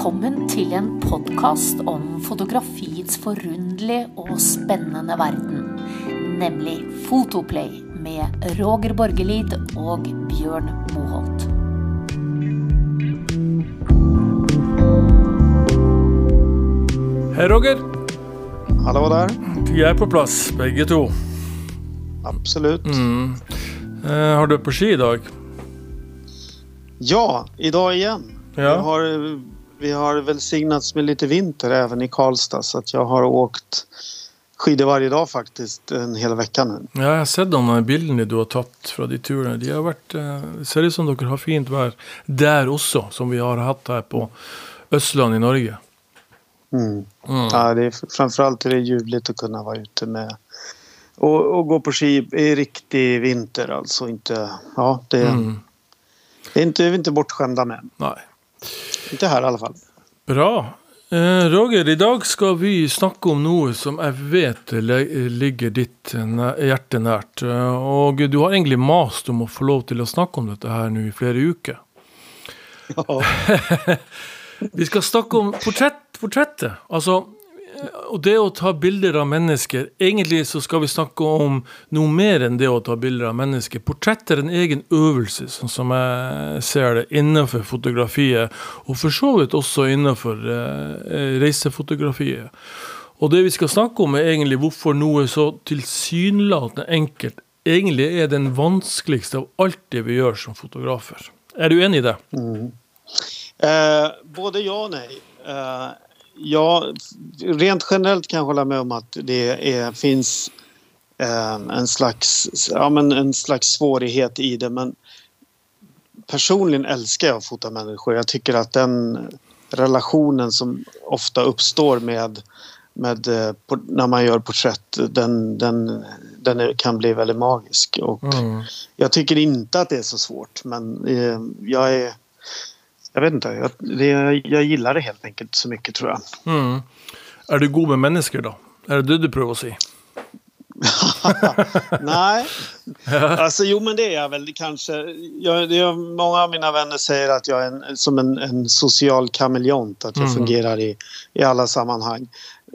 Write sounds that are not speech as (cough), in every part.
Velkommen til en podkast om fotografiets forunderlige og spennende verden. Nemlig Fotoplay med Roger Borgelid og Bjørn Moholt. Hei, Roger. Hallå där. Vi er på plass, begge to. Absolut. Mm. Eh, har du på ski i dag? Ja, idag igen. Ja. Vi, har, vi har välsignats med lite vinter även i Karlstad så att jag har åkt skidor varje dag faktiskt en hel vecka nu. Ja, jeg har sett de bildene du har tatt fra de turene. De har vært, eh, ser ut som dere har fint vær der også, som vi har hatt her på Østland i Norge. Mm. Mm. Ja, det är, framförallt är det ljuvligt att kunna vara ute med och, och gå på ski i riktig vinter alltså. Inte, ja, det, Mm. det är inte, vi är inte bortskämda med. Nei. Inte här i alla fall. Bra. Eh, Roger, i dag skal vi snakke om noe som jeg vet ligger ditt hjerte nært. Eh, Og du har egentlig mast om å få lov til å snakke om dette her nå i flere uker. Ja. (laughs) Vi skal snakke om portrett, portrettet. Altså, och det att ta bilder av människor... Egentligen så ska vi snacka om noe mer enn det att ta bilder av människor. Portrett är en egen övelse, som jag ser det, innenfor fotografiet. och for så vidt også innenfor eh, reisefotografiet. Og det vi ska snakke om, er egentlig hvorfor noe så tilsynelatende enkelt egentlig er den vanskeligste av allt det vi gör som fotografer. Är du enig i det? Mm. Eh, både ja och nej. Eh, ja, rent generellt kan jag hålla med om att det är, finns eh, en, slags, ja, men en slags svårighet i det. Men personligen älskar jag att fota människor. Jag tycker att den relationen som ofta uppstår med, med eh, när man gör porträtt, den, den, den kan bli väldigt magisk. Och Mm. jag tycker inte att det är så svårt men eh, jag är... Jag vet inte, jag, det, jag gillar det helt enkelt så mycket tror jag. Mm. Er du god med mennesker, da? Er det det du prøver å si? Nej, (laughs) alltså jo men det är jag väl kanske. Jag, är, många av mina vänner säger att jag är en, som en, en social kameleont, att jag Mm. fungerar i, i alla sammanhang.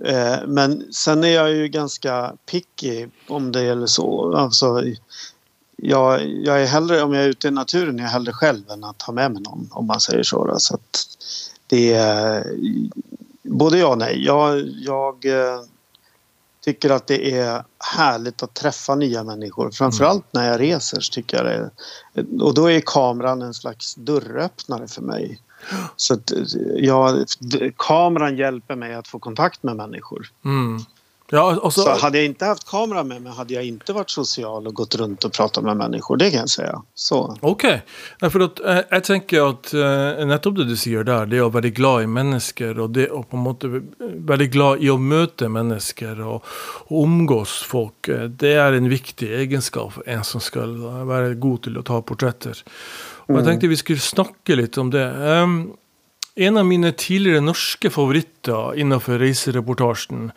Eh, men sen är jag ju ganska picky om det gäller så. Alltså, jag, jag är hellre, om jag är ute i naturen, är jag hellre själv än att ha med mig någon om man säger så. Då. så det är både ja och nej. Jag, jag eh, tycker att det är härligt att träffa nya människor. Framförallt när jag reser så tycker jag det. Och då är kameran en slags dörröppnare för mig. Så att d- kameran hjälper mig att få kontakt med människor. Mm. Ja, altså, Så hade jag inte haft kamera med mig hade jag inte varit social och gått runt och pratat med människor. Det kan jag säga. Så. Ok. Nei, for at, jeg, jeg tenker at eh, nettopp det du sier der, det å være glad i mennesker, og det å på en måte være glad i å møte mennesker og, og omgås folk, eh, det er en viktig egenskap for en som skal være god til å ta portretter. Og jeg tenkte vi skulle snakke litt om det. Em, en av mine tidligere norske favoritter innenfor reisereportasjen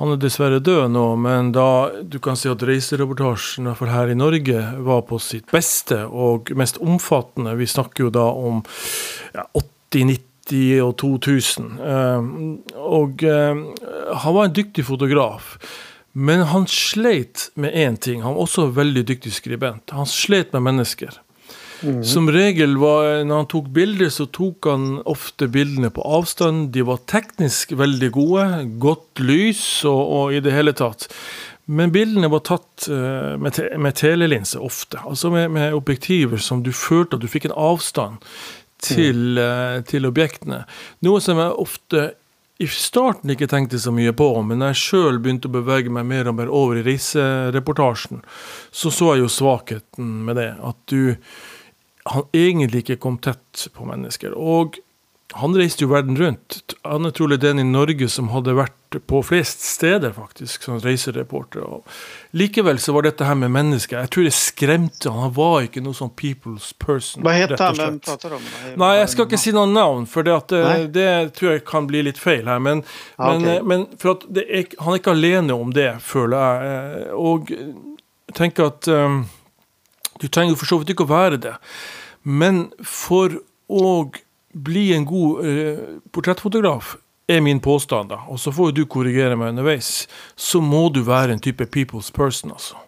Han er dessverre død nå, men da du kan si at reisereportasjen i her i Norge var på sitt beste og mest omfattende Vi snakker jo da om ja, 80, 90 og 2000. Eh, og eh, han var en dyktig fotograf. Men han slet med én ting. Han var også en veldig dyktig skribent. Han slet med mennesker. Som regel var, når han tok bilder, så tok han ofte bildene på avstand. De var teknisk veldig gode, godt lys og, og i det hele tatt. Men bildene var tatt eh, med, te med telelinse ofte. Altså med, med objektiver som du følte at du fikk en avstand til, eh, til objektene. Noe som jeg ofte i starten ikke tenkte så mye på, men når jeg sjøl begynte å bevege meg mer og mer over i reisereportasjen, så så jeg jo svakheten med det. At du han egentlig ikke kom tett på mennesker. Og han reiste jo verden rundt. Han er trolig den i Norge som hadde vært på flest steder, faktisk, som reisereporter. Og likevel så var dette her med mennesker Jeg tror det skremte han. Han var ikke noe sånn people's person. Vad heter han? Vem slett. pratar om? Nei, jeg skal ikke si noe navn, for det, at, eh, det tror jeg kan bli litt feil her. Men, Ah, men, ok. eh, men for at er, han er ikke alene om det, føler jeg. eh, Og jeg tenker at eh, du trenger jo for så vidt ikke å være det. Men for å bli en god eh, portrettfotograf, er min påstand, da, og så får jo du korrigere meg underveis, så må du være en type people's person, altså.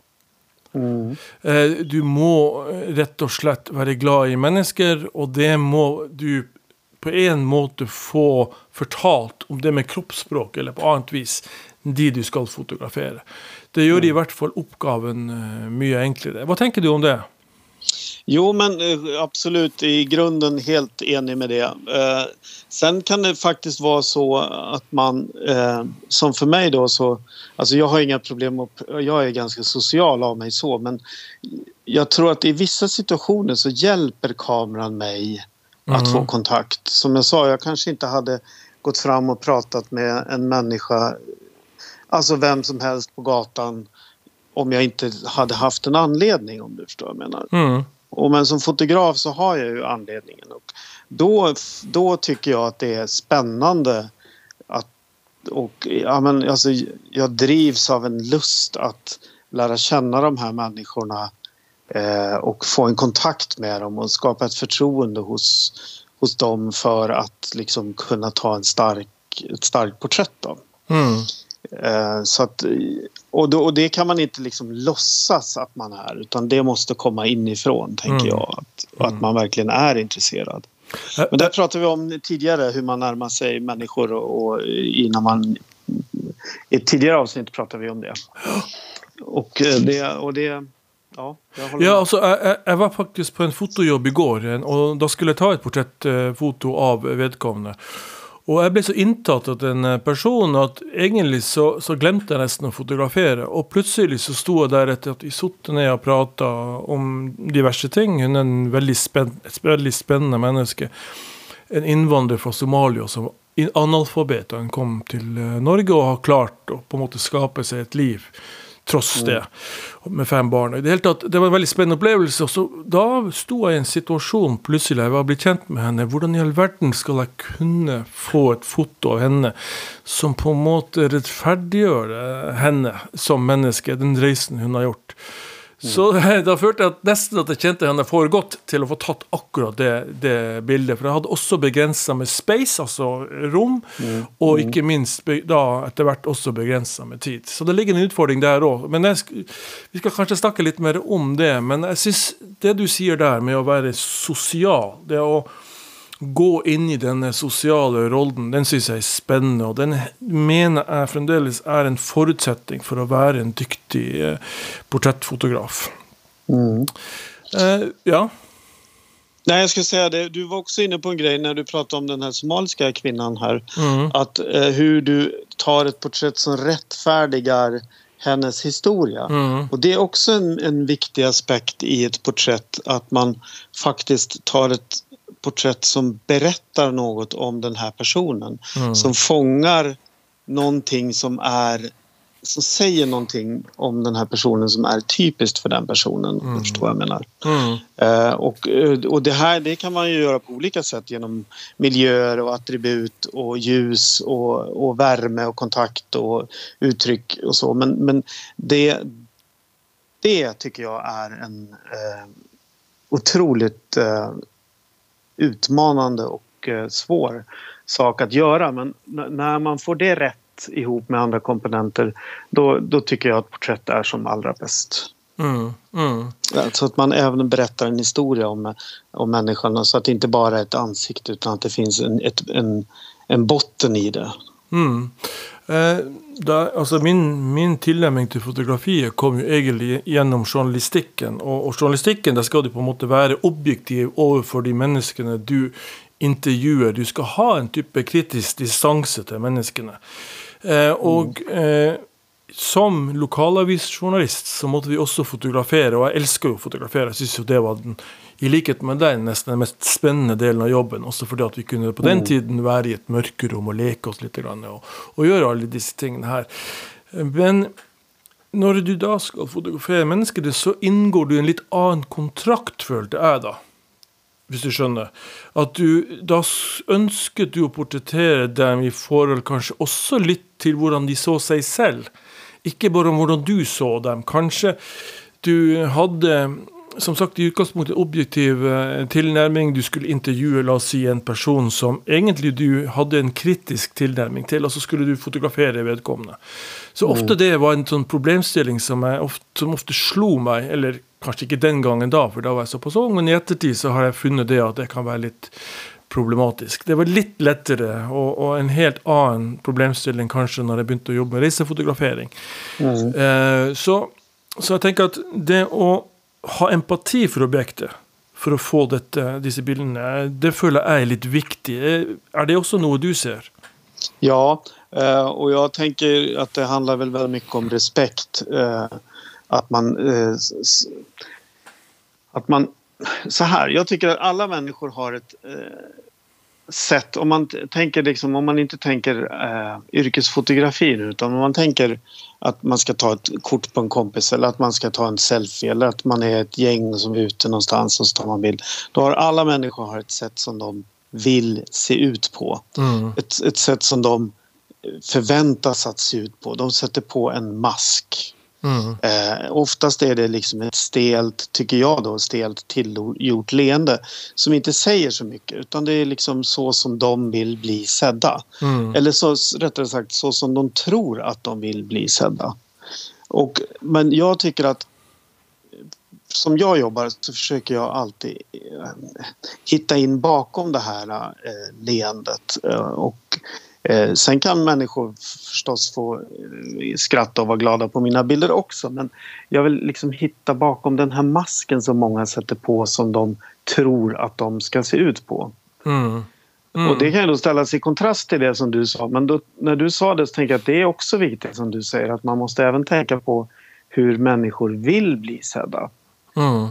Eh, Du må rett og slett være glad i mennesker, og det må du på en måte få fortalt om det med kroppsspråk eller på annet vis, de du skal fotografere. Det gjør i hvert fall oppgaven eh, mye enklere. Hva tenker du om det? Jo, men eh, absolut i grunden helt enig med det. Eh, sen kan det faktiskt vara så att man, eh, som för mig då så, alltså jag har inga problem att, jag är ganska social av mig så, men jag tror att i vissa situationer så hjälper kameran mig att få kontakt. Som jag sa, jag kanske inte hade gått fram och pratat med en människa, alltså vem som helst på gatan om jag inte hade haft en anledning om du förstår vad jag menar. Mm. Och men som fotograf så har jag ju anledningen. Och då, då tycker jag att det är spännande att och, ja, men, alltså, jag drivs av en lust att lära känna de här människorna eh, och få en kontakt med dem och skapa ett förtroende hos, hos dem för att liksom kunna ta en stark, ett starkt porträtt av. Mm. Eh, så att, och, då, och det kan man inte liksom låtsas att man är utan det måste komma inifrån tänker Mm. jag. Att, att man verkligen är intresserad. Eh, Men det pratade vi om tidigare hur man närmar sig människor och, och innan man... I ett tidigare avsnitt pratade vi om det. Och eh, det... Och det ja, jag Ja, jeg, jeg- jeg var faktisk på en fotojobb i går, en- og da skulle jeg ta et portrettfoto av vedkommende. Og jeg ble så inntatt av den eh, personen at egentlig så, så glemte jeg nesten å fotografere. Og plutselig så sto jeg der etter at vi satt ned og prata om diverse ting. Hun er en veldig, spenn, et veldig spennende menneske. En innvandrer fra Somalia som var analfabet och kom til eh, Norge, og har klart å på en måte skape seg et liv tross det, med fem barn. Det, hele tatt, det var en veldig spennende opplevelse. og Så da sto jeg i en situasjon plutselig, jeg var blitt kjent med henne. Hvordan i all verden skal jeg kunne få et foto av henne som på en måte rettferdiggjør eh, henne som menneske, den reisen hun har gjort? Så da følte jeg at nesten at jeg kjente henne for godt til å få tatt akkurat det, det bildet. For jeg hadde også begrensa med space, altså rom, og ikke minst da etter hvert også begrensa med tid. Så det ligger en utfordring der òg. Vi skal kanskje snakke litt mer om det. Men jeg syns det du sier der med å være sosial, det å gå inn i denne sosiale rollen, den syns jeg er spennende. Og den mener jeg fremdeles er en forutsetning for å være en dyktig eh, portrettfotograf. Mm. Eh, ja. Nej, jag skulle säga det. Du var också inne på en grej när du pratade om den här somaliska kvinnan här. Mm. Att eh, hur du tar ett porträtt som rättfärdigar hennes historia. Mm. Och det är också en, en viktig aspekt i ett porträtt att man faktiskt tar ett porträtt som berättar något om den här personen. Mm. Som fångar någonting som är som säger någonting om den här personen som är typiskt för den personen. Du förstår vad jag menar. Mm. Eh, och eh, och det här det kan man ju göra på olika sätt genom miljöer och attribut och ljus och, och värme och kontakt och uttryck och så. Men, men det, det tycker jag är en eh, otroligt eh, utmanande och eh, svår sak att göra. Men när man får det rätt ihop med andra komponenter då, då tycker jag att porträtt är som allra bäst. Mm. Mm. Så att man även berättar en historia om, om människan så att det inte bara är ett ansikte utan att det finns en, ett, en, en botten i det. Mm. Eh, da, altså min, min tilnærming til fotografiet kom jo egentlig gjennom journalistikken. Og, og journalistikken der skal du på en måte være objektiv overfor de menneskene du intervjuer. Du skal ha en type kritisk distanse til menneskene. Eh, og eh, som lokalavisjournalist så måtte vi også fotografere, og jeg elsker jo å fotografere. Jeg syns jo det var den, i likhet med deg, nesten den mest spennende delen av jobben. Også fordi at vi kunne på den tiden være i et mørkerom og leke oss litt grann, og, og gjøre alle disse tingene her. Men når du da skal fotografere mennesker, så inngår du en litt annen kontrakt, følte jeg da. Hvis du skjønner. At du, da ønsket du å portrettere dem i forhold kanskje også litt til hvordan de så seg selv. Ikke bare om hvordan du så dem. Kanskje du hadde som sagt i utgangspunktet objektiv eh, tilnærming. Du skulle intervjue la oss si, en person som egentlig du hadde en kritisk tilnærming til, og så skulle du fotografere vedkommende. Så Mm. ofte det var en sånn problemstilling som, ofte, som ofte slo meg, eller kanskje ikke den gangen da, for da var jeg såpass ung, men i ettertid så har jeg funnet det at det kan være litt problematisk. Det var litt lettere og, og en helt annen problemstilling kanskje når jeg begynte å jobbe med reisefotografering. Eh, så, så jeg tenker at det å ha empati for objektet for å få dette, disse bildene, det føler jeg er litt viktig. Eh, Er det også noe du ser? Ja, eh, och jag tänker att det handlar väl väldigt mycket om respekt. Eh, att man... Eh, s- att man... Så här, jag tycker att alla människor har ett eh, sätt, om man tänker liksom, om man inte tänker eh, yrkesfotografi nu, utan om man tänker att man ska ta ett kort på en kompis eller att man ska ta en selfie eller att man är ett gäng som är ute någonstans och så tar man bild. Då har alla människor har ett sätt som de vill se ut på Mm. ett, ett sätt som de förväntas att se ut på. De sätter på en mask. Mm. Eh, oftast är det liksom ett stelt, tycker jag då, stelt tillgjort leende som inte säger så mycket utan det är liksom så som de vill bli sedda. Mm. Eller så, rättare sagt så som de tror att de vill bli sedda. Och, men jag tycker att som jag jobbar så försöker jag alltid eh, hitta in bakom det här eh, leendet. Eh, och, eh, sen kan människor förstås få eh, skratta och vara glada på mina bilder också men jag vill liksom hitta bakom den här masken som många sätter på som de tror att de ska se ut på. Mm. Mm. Och det kan ju då ställas i kontrast till det som du sa. Men då, när du sa det så tänker jag att det är också viktigt som du säger att man måste även tänka på hur människor vill bli sedda. Mm.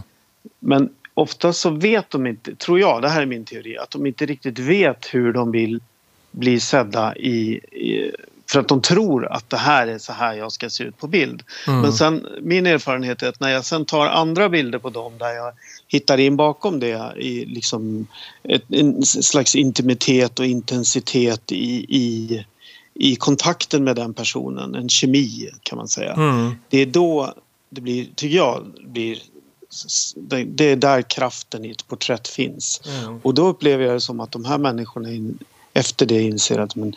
Men ofta så vet de inte, tror jag, det här är min teori, att de inte riktigt vet hur de vill bli sedda i, i för att de tror att det här är så här jag ska se ut på bild. Mm. Men sen, min erfarenhet är att när jag sen tar andra bilder på dem där jag hittar in bakom det i liksom ett, en slags intimitet och intensitet i, i, i kontakten med den personen, en kemi kan man säga. Mm. Det är då det blir, tycker jag, blir, det, är där kraften i ett porträtt finns. Mm. Och då upplever jag det som att de här människorna in, efter det inser att men,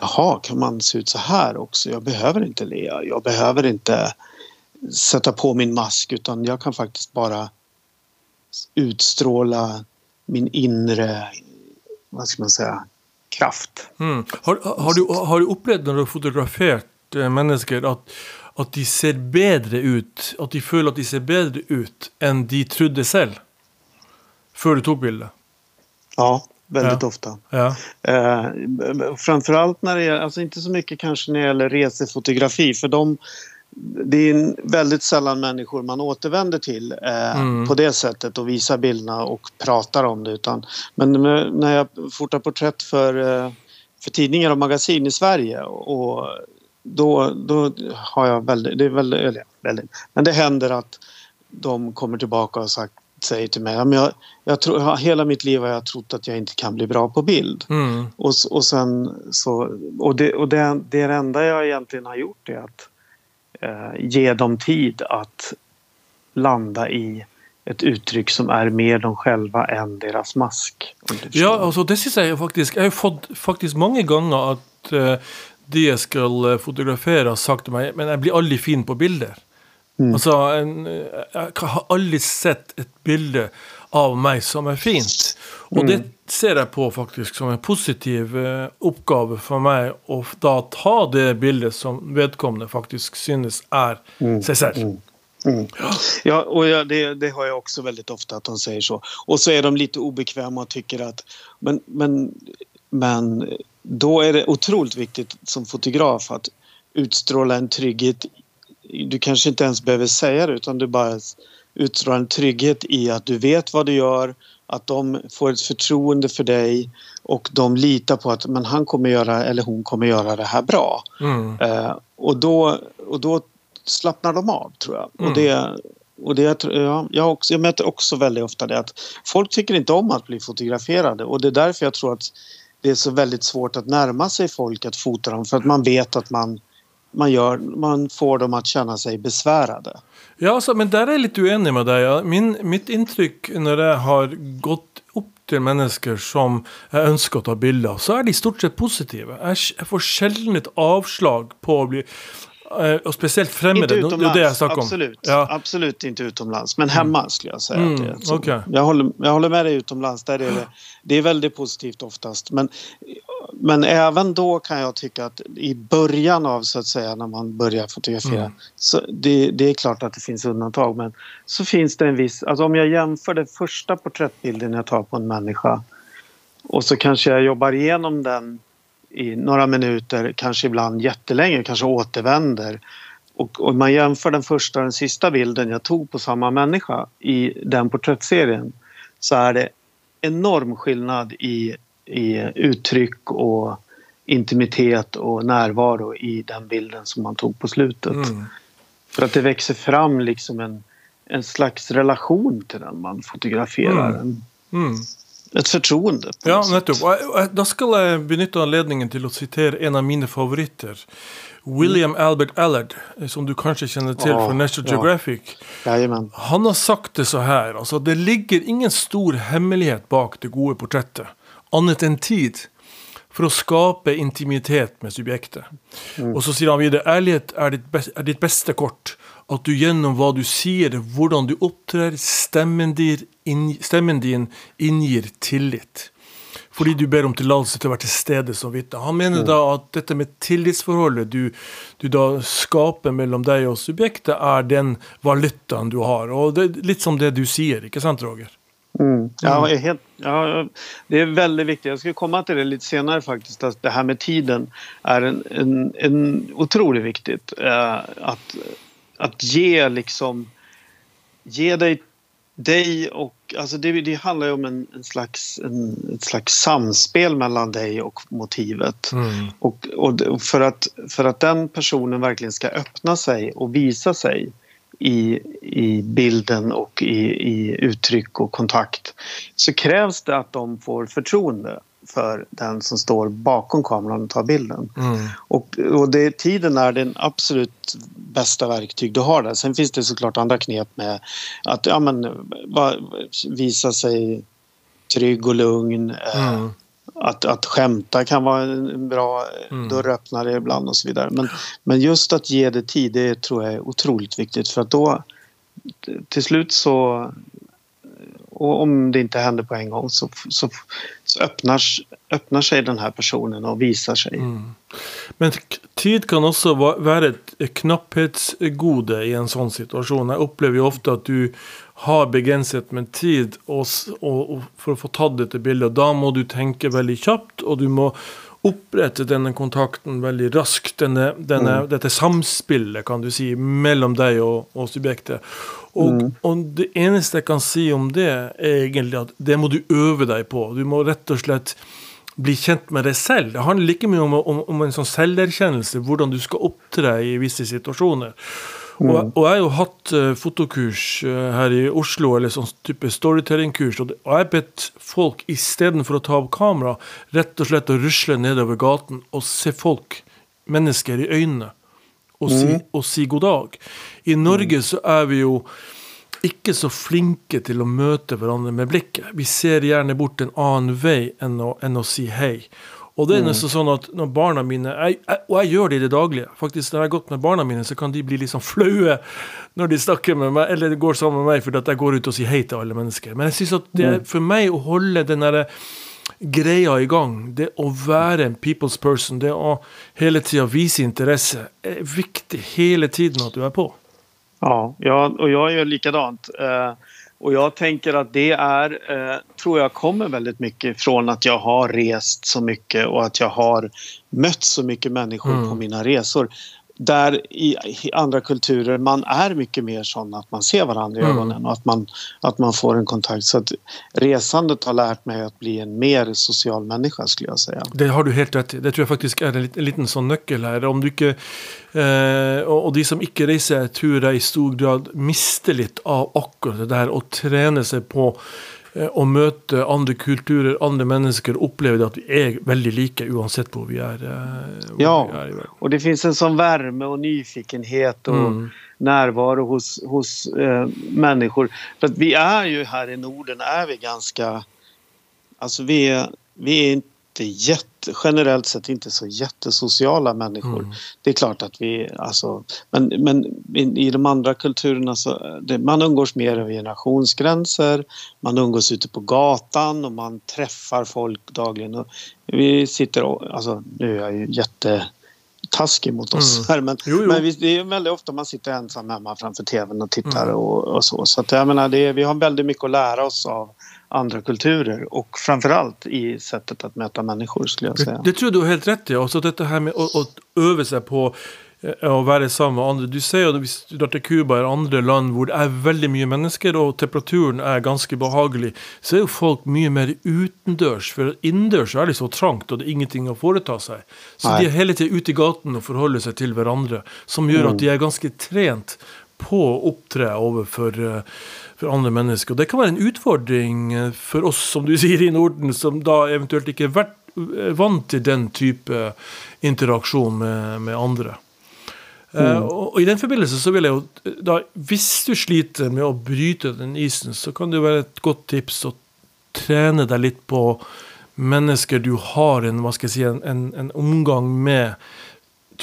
jaha, kan man se ut så här också? Jag behöver inte le, jag behöver inte sätta på min mask utan jag kan faktiskt bara utstråla min inre, vad ska man säga, kraft. Mm. Har, har, du, har du opplevd når du har fotografert eh, mennesker, at, at de ser bedre ut? At de føler at de ser bedre ut enn de trodde selv? Før du tok bildet? Ja, väldigt Ja. ofta. Ja. Eh, framförallt när det gäller, alltså inte så mycket kanske när det gäller resefotografi för de det är väldigt sällan människor man återvänder till eh, Mm. på det sättet och visar bilderna och pratar om det. Utan, men när jag fotar porträtt för, eh, för tidningar och magasin i Sverige och då, då har jag väldigt, det är väldigt, väldigt, men det händer att de kommer tillbaka och sagt, säger till mig, jag, jag tror, hela mitt liv har jag trott att jag inte kan bli bra på bild. Mm. Och, och sen så... Och, det, och det, det enda jag egentligen har gjort är att eh, ge dem tid att landa i ett uttryck som är mer de själva än deras mask. Ja, altså det synes jeg faktisk Jeg har fått faktisk mange ganger at eh, de eh, fotografere, har sagt til meg Men jeg blir aldri fin på bilder. Altså, en, eh, Jeg har aldri sett et bilde av meg som er fint. Og det ser jeg på faktisk som en positiv eh, oppgave for meg å da ta det bildet som vedkommende faktisk synes er seg selv. Ja, och ja, det, det har jag också väldigt ofta att de säger så. Och så är de lite obekväma och tycker att... Men, men, men då är det otroligt viktigt som fotograf att utstråla en trygghet. Du kanske inte ens behöver säga det utan du bara utstrålar en trygghet i att du vet vad du gör, att de får ett förtroende för dig och de litar på att men han kommer göra eller hon kommer göra det här bra. Mm. Eh, och, då, och då slappnar de av, tror jag. Mm. Och det, och det, ja, jag, också, jag möter också väldigt ofta det att folk tycker inte om att bli fotograferade och det är därför jag tror att det är så väldigt svårt att närma sig folk att fota dem för att man vet att man man, gör, man får dem att känna sig besvärade. Ja, altså, men der er jeg litt uenig med. Ja. Min, mitt inntrykk når jeg har gått opp til mennesker som jeg ønsker å ta bilder så er de stort sett positive. Jeg, jeg får sjelden et avslag på å bli eh, och speciellt främmande. Inte utomlands, det är det jag snackar om. absolut. Ja. Absolut inte utomlands. Men hemma skulle jag säga. Mm, att det är så. okej. jag, håller, jag håller med dig utomlands. Där är det, det är väldigt positivt oftast. Men, men även då kan jag tycka att i början av så att säga när man börjar fotografera. Mm. Så det, det är klart att det finns undantag. Men så finns det en viss... Alltså om jag jämför den första porträttbilden jag tar på en människa. Och så kanske jag jobbar igenom den i några minuter, kanske ibland jättelänge, kanske återvänder. Och om man jämför den första och den sista bilden jag tog på samma människa i den porträttserien så är det enorm skillnad i, i uttryck och intimitet och närvaro i den bilden som man tog på slutet. Mm. För att det växer fram liksom en, en slags relation till den man fotograferar. Mm. Mm. ett förtroende. Ja, nettopp. Da skal jeg benytte anledningen til å sitere en av mine favoritter. William Albert Allard, eh, som du kanskje kjenner til Åh, fra National ja. Geographic. Jajamän. Han har sagt det så her. Altså, det ligger ingen stor hemmelighet bak det gode portrettet, annet enn tid. For å skape intimitet med subjektet. Og så sier han videre ærlighet er ditt, bes- er ditt beste kort. At du gjennom hva du sier, hvordan du opptrer, stemmen din, stemmen din inngir tillit. Fordi du ber om tillatelse til å være til stede som vitne. Han mener da at dette med tillitsforholdet du, du da skaper mellom deg og subjektet, er den valutaen du har. Og det litt som det du sier, ikke sant, Roger? Mm. Ja, är helt, ja, det är väldigt viktigt. Jag ska komma till det lite senare faktiskt. Att det här med tiden är en, en, en otroligt viktigt. Eh, att, att ge liksom... Ge dig, dig och... Alltså det, det handlar ju om en, en slags, en, ett slags samspel mellan dig och motivet. Mm. Och, och för, att, för att den personen verkligen ska öppna sig och visa sig i, i bilden och i, i uttryck och kontakt så krävs det att de får förtroende för den som står bakom kameran och tar bilden. Mm. Och, och det, tiden är den absolut bästa verktyg du har där. Sen finns det såklart andra knep med att ja, men, va, visa sig trygg och lugn. eh, Mm. Att, att skämta kan vara en bra Mm. dörröppnare ibland och så vidare. Men, men just att ge det tid, det tror jag är otroligt viktigt för att då till slut så och om det inte händer på en gång så, så, så öppnar, öppnar sig den här personen och visar sig. Mm. Men tid kan også va- være et knapphetsgode i en sånn situasjon. Jeg opplever jo ofte at du har begrenset med tid og, og, og for å få tatt dette bildet. og Da må du tenke veldig kjapt, og du må opprette denne kontakten veldig raskt. Denne, denne, Dette samspillet, kan du si, mellom deg og, og subjektet. Og, og det eneste jeg kan si om det, er egentlig at det må du øve deg på. Du må rett og slett bli kjent med deg selv. Det handler like mye om, om, om en sånn selverkjennelse, hvordan du skal opptre i visse situasjoner. Og, og jeg har jo hatt eh, fotokurs eh, her i Oslo, eller sånn type storytelling-kurs, og, det- og jeg bedt folk istedenfor å ta opp kamera, rett og slett å rusle nedover gaten og se folk, mennesker, i øynene. Og si, og si god dag. I Norge så er vi jo ikke så flinke til å møte hverandre med blikket. Vi ser gjerne bort en annen vei enn å, enn å si hei. Og det er nesten sånn at når barna mine jeg, jeg, Og jeg gjør det i det daglige. Faktisk Når jeg har gått med barna mine, så kan de bli litt sånn flaue når de snakker med meg, eller går sammen med meg fordi at jeg går ut og sier hei til alle mennesker. Men jeg synes at det for meg å holde den derre greia i gang, det å være en people's person, det å hele tida vise interesse, er viktig hele tiden at du er på. Ja, ja, och jag gör likadant. Eh, och jag tänker att det är, eh, tror jag kommer väldigt mycket från att jag har rest så mycket och att jag har mött så mycket människor Mm. på mina resor. Där i, i andra kulturer man är mycket mer sån att man ser varandra i Mm. ögonen och att man, att man får en kontakt. Så att resandet har lärt mig att bli en mer social människa skulle jag säga. Det har du helt rett i. Det tror jeg faktisk er en, en liten sånn nøkkel her. Om du ikke, eh, og de som ikke reiser, tror jeg i stor grad mister litt av akkurat det der å trene seg på å møte andre kulturer, andre mennesker, oppleve at vi er veldig like uansett hvor vi er. eh, Hvor Ja. vi verden. Och det finns en sån värme och nyfikenhet och Mm. närvaro hos, hos eh, människor. För att vi är ju här i Norden är vi ganska... Alltså vi är, vi är inte jätte, generellt sett inte så jättesociala människor. Mm. Det är klart att vi... Alltså, men, men i, i de andra kulturerna så... Det, man umgås mer över generationsgränser. Man umgås ute på gatan och man träffar folk dagligen. Och vi sitter och... Alltså, nu är jag ju jättetaskig mot oss Mm. här men, Jo, jo. men vi, det är väldigt ofta man sitter ensam hemma framför tvn och tittar Mm. och, och så. Så att jag menar, det vi har väldigt mycket att lära oss av andra kulturer och framförallt i sättet att möta människor skulle jag Det, säga. det tror jeg du har helt rett i. Altså dette her med å, å øve seg på eh, å være sammen med andre. Du ser jo hvis du drar til Cuba eller andre land hvor det er veldig mye mennesker, og temperaturen er ganske behagelig, så er jo folk mye mer utendørs. For innendørs er det så trangt, og det er ingenting å foreta seg. Så de er hele tiden ute i gaten og forholder seg til hverandre, som gjør at de er ganske trent på å opptre overfor eh, for andre mennesker. Det kan være en utfordring eh, for oss, som du (laughs) sier, i Norden, som da eventuelt ikke har vært eh, vant til den type interaksjon med, med andre. Eh, og, og I den forbindelse så vil jeg jo da, Hvis du sliter med å bryte den isen, så kan det jo være et godt tips å trene deg litt på mennesker du har en, hva skal jeg si, en, en, en omgang med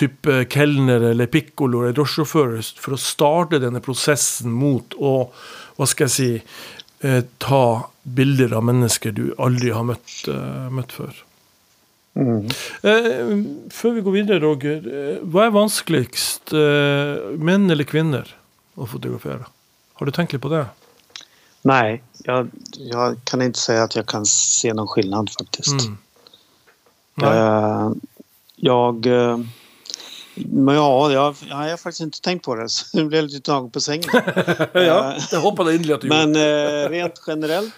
type kelner eller pikkolo eller drosjesjåfører for å starte denne prosessen mot å hva skal jeg si eh, ta bilder av mennesker du aldri har møtt, eh, møtt før. Mm. Eh, før vi går videre, Roger. Eh, hva er vanskeligst, eh, menn eller kvinner, å fotografere? Har du litt på det? Nej, jag, jag kan inte säga att jag kan se någon skillnad faktiskt. Mm. Eh, jag... Men ja, jag, jag har faktiskt inte tänkt på det så nu blev jag lite tagen på sängen. (laughs) ja, Eh, inderlig at du gjorde. Men eh, rent generellt?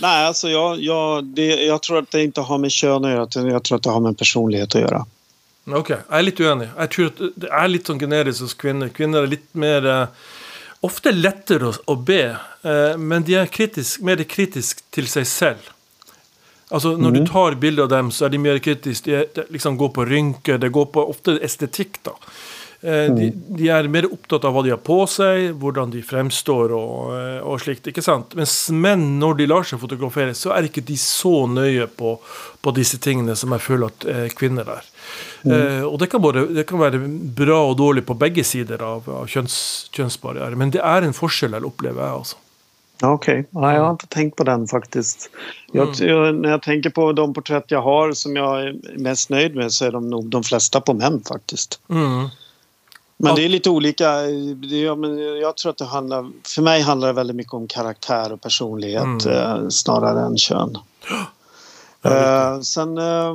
Nej, alltså jag, jag, det, jag tror att det inte har med kön att göra. utan Jag tror att det har med personlighet att göra. Ok, jeg er litt uenig. Jeg tror at det er litt sånn generisk hos kvinner. Kvinner er litt mer eh, Ofte lettere å, å be, eh, men de er kritisk, mer kritisk til seg selv. Altså Når du tar bilder av dem, så er de mer kritiske. De, er, de liksom går på rynker, det går på ofte estetikk. da. Eh, de, de er mer opptatt av hva de har på seg, hvordan de fremstår og, eh, og slikt. sant? Mens menn, når de lar seg fotografere, så er ikke de så nøye på, på disse tingene som jeg føler at eh, kvinner er. Eh, og det kan, både, det kan være bra og dårlig på begge sider av, av kjønns, kjønnsbarriere, men det er en forskjell her, opplever jeg. altså. Ja, Okej, jag har inte tänkt på den faktiskt. Jag, jag, när jag tänker på de porträtt jag har som jag är mest nöjd med så är de nog de flesta på män faktiskt. Mm. Men Ja. det är lite olika. Det, ja, men jag tror att det handlar... För mig handlar det väldigt mycket om karaktär och personlighet eh, snarare än kön. Eh, sen, eh,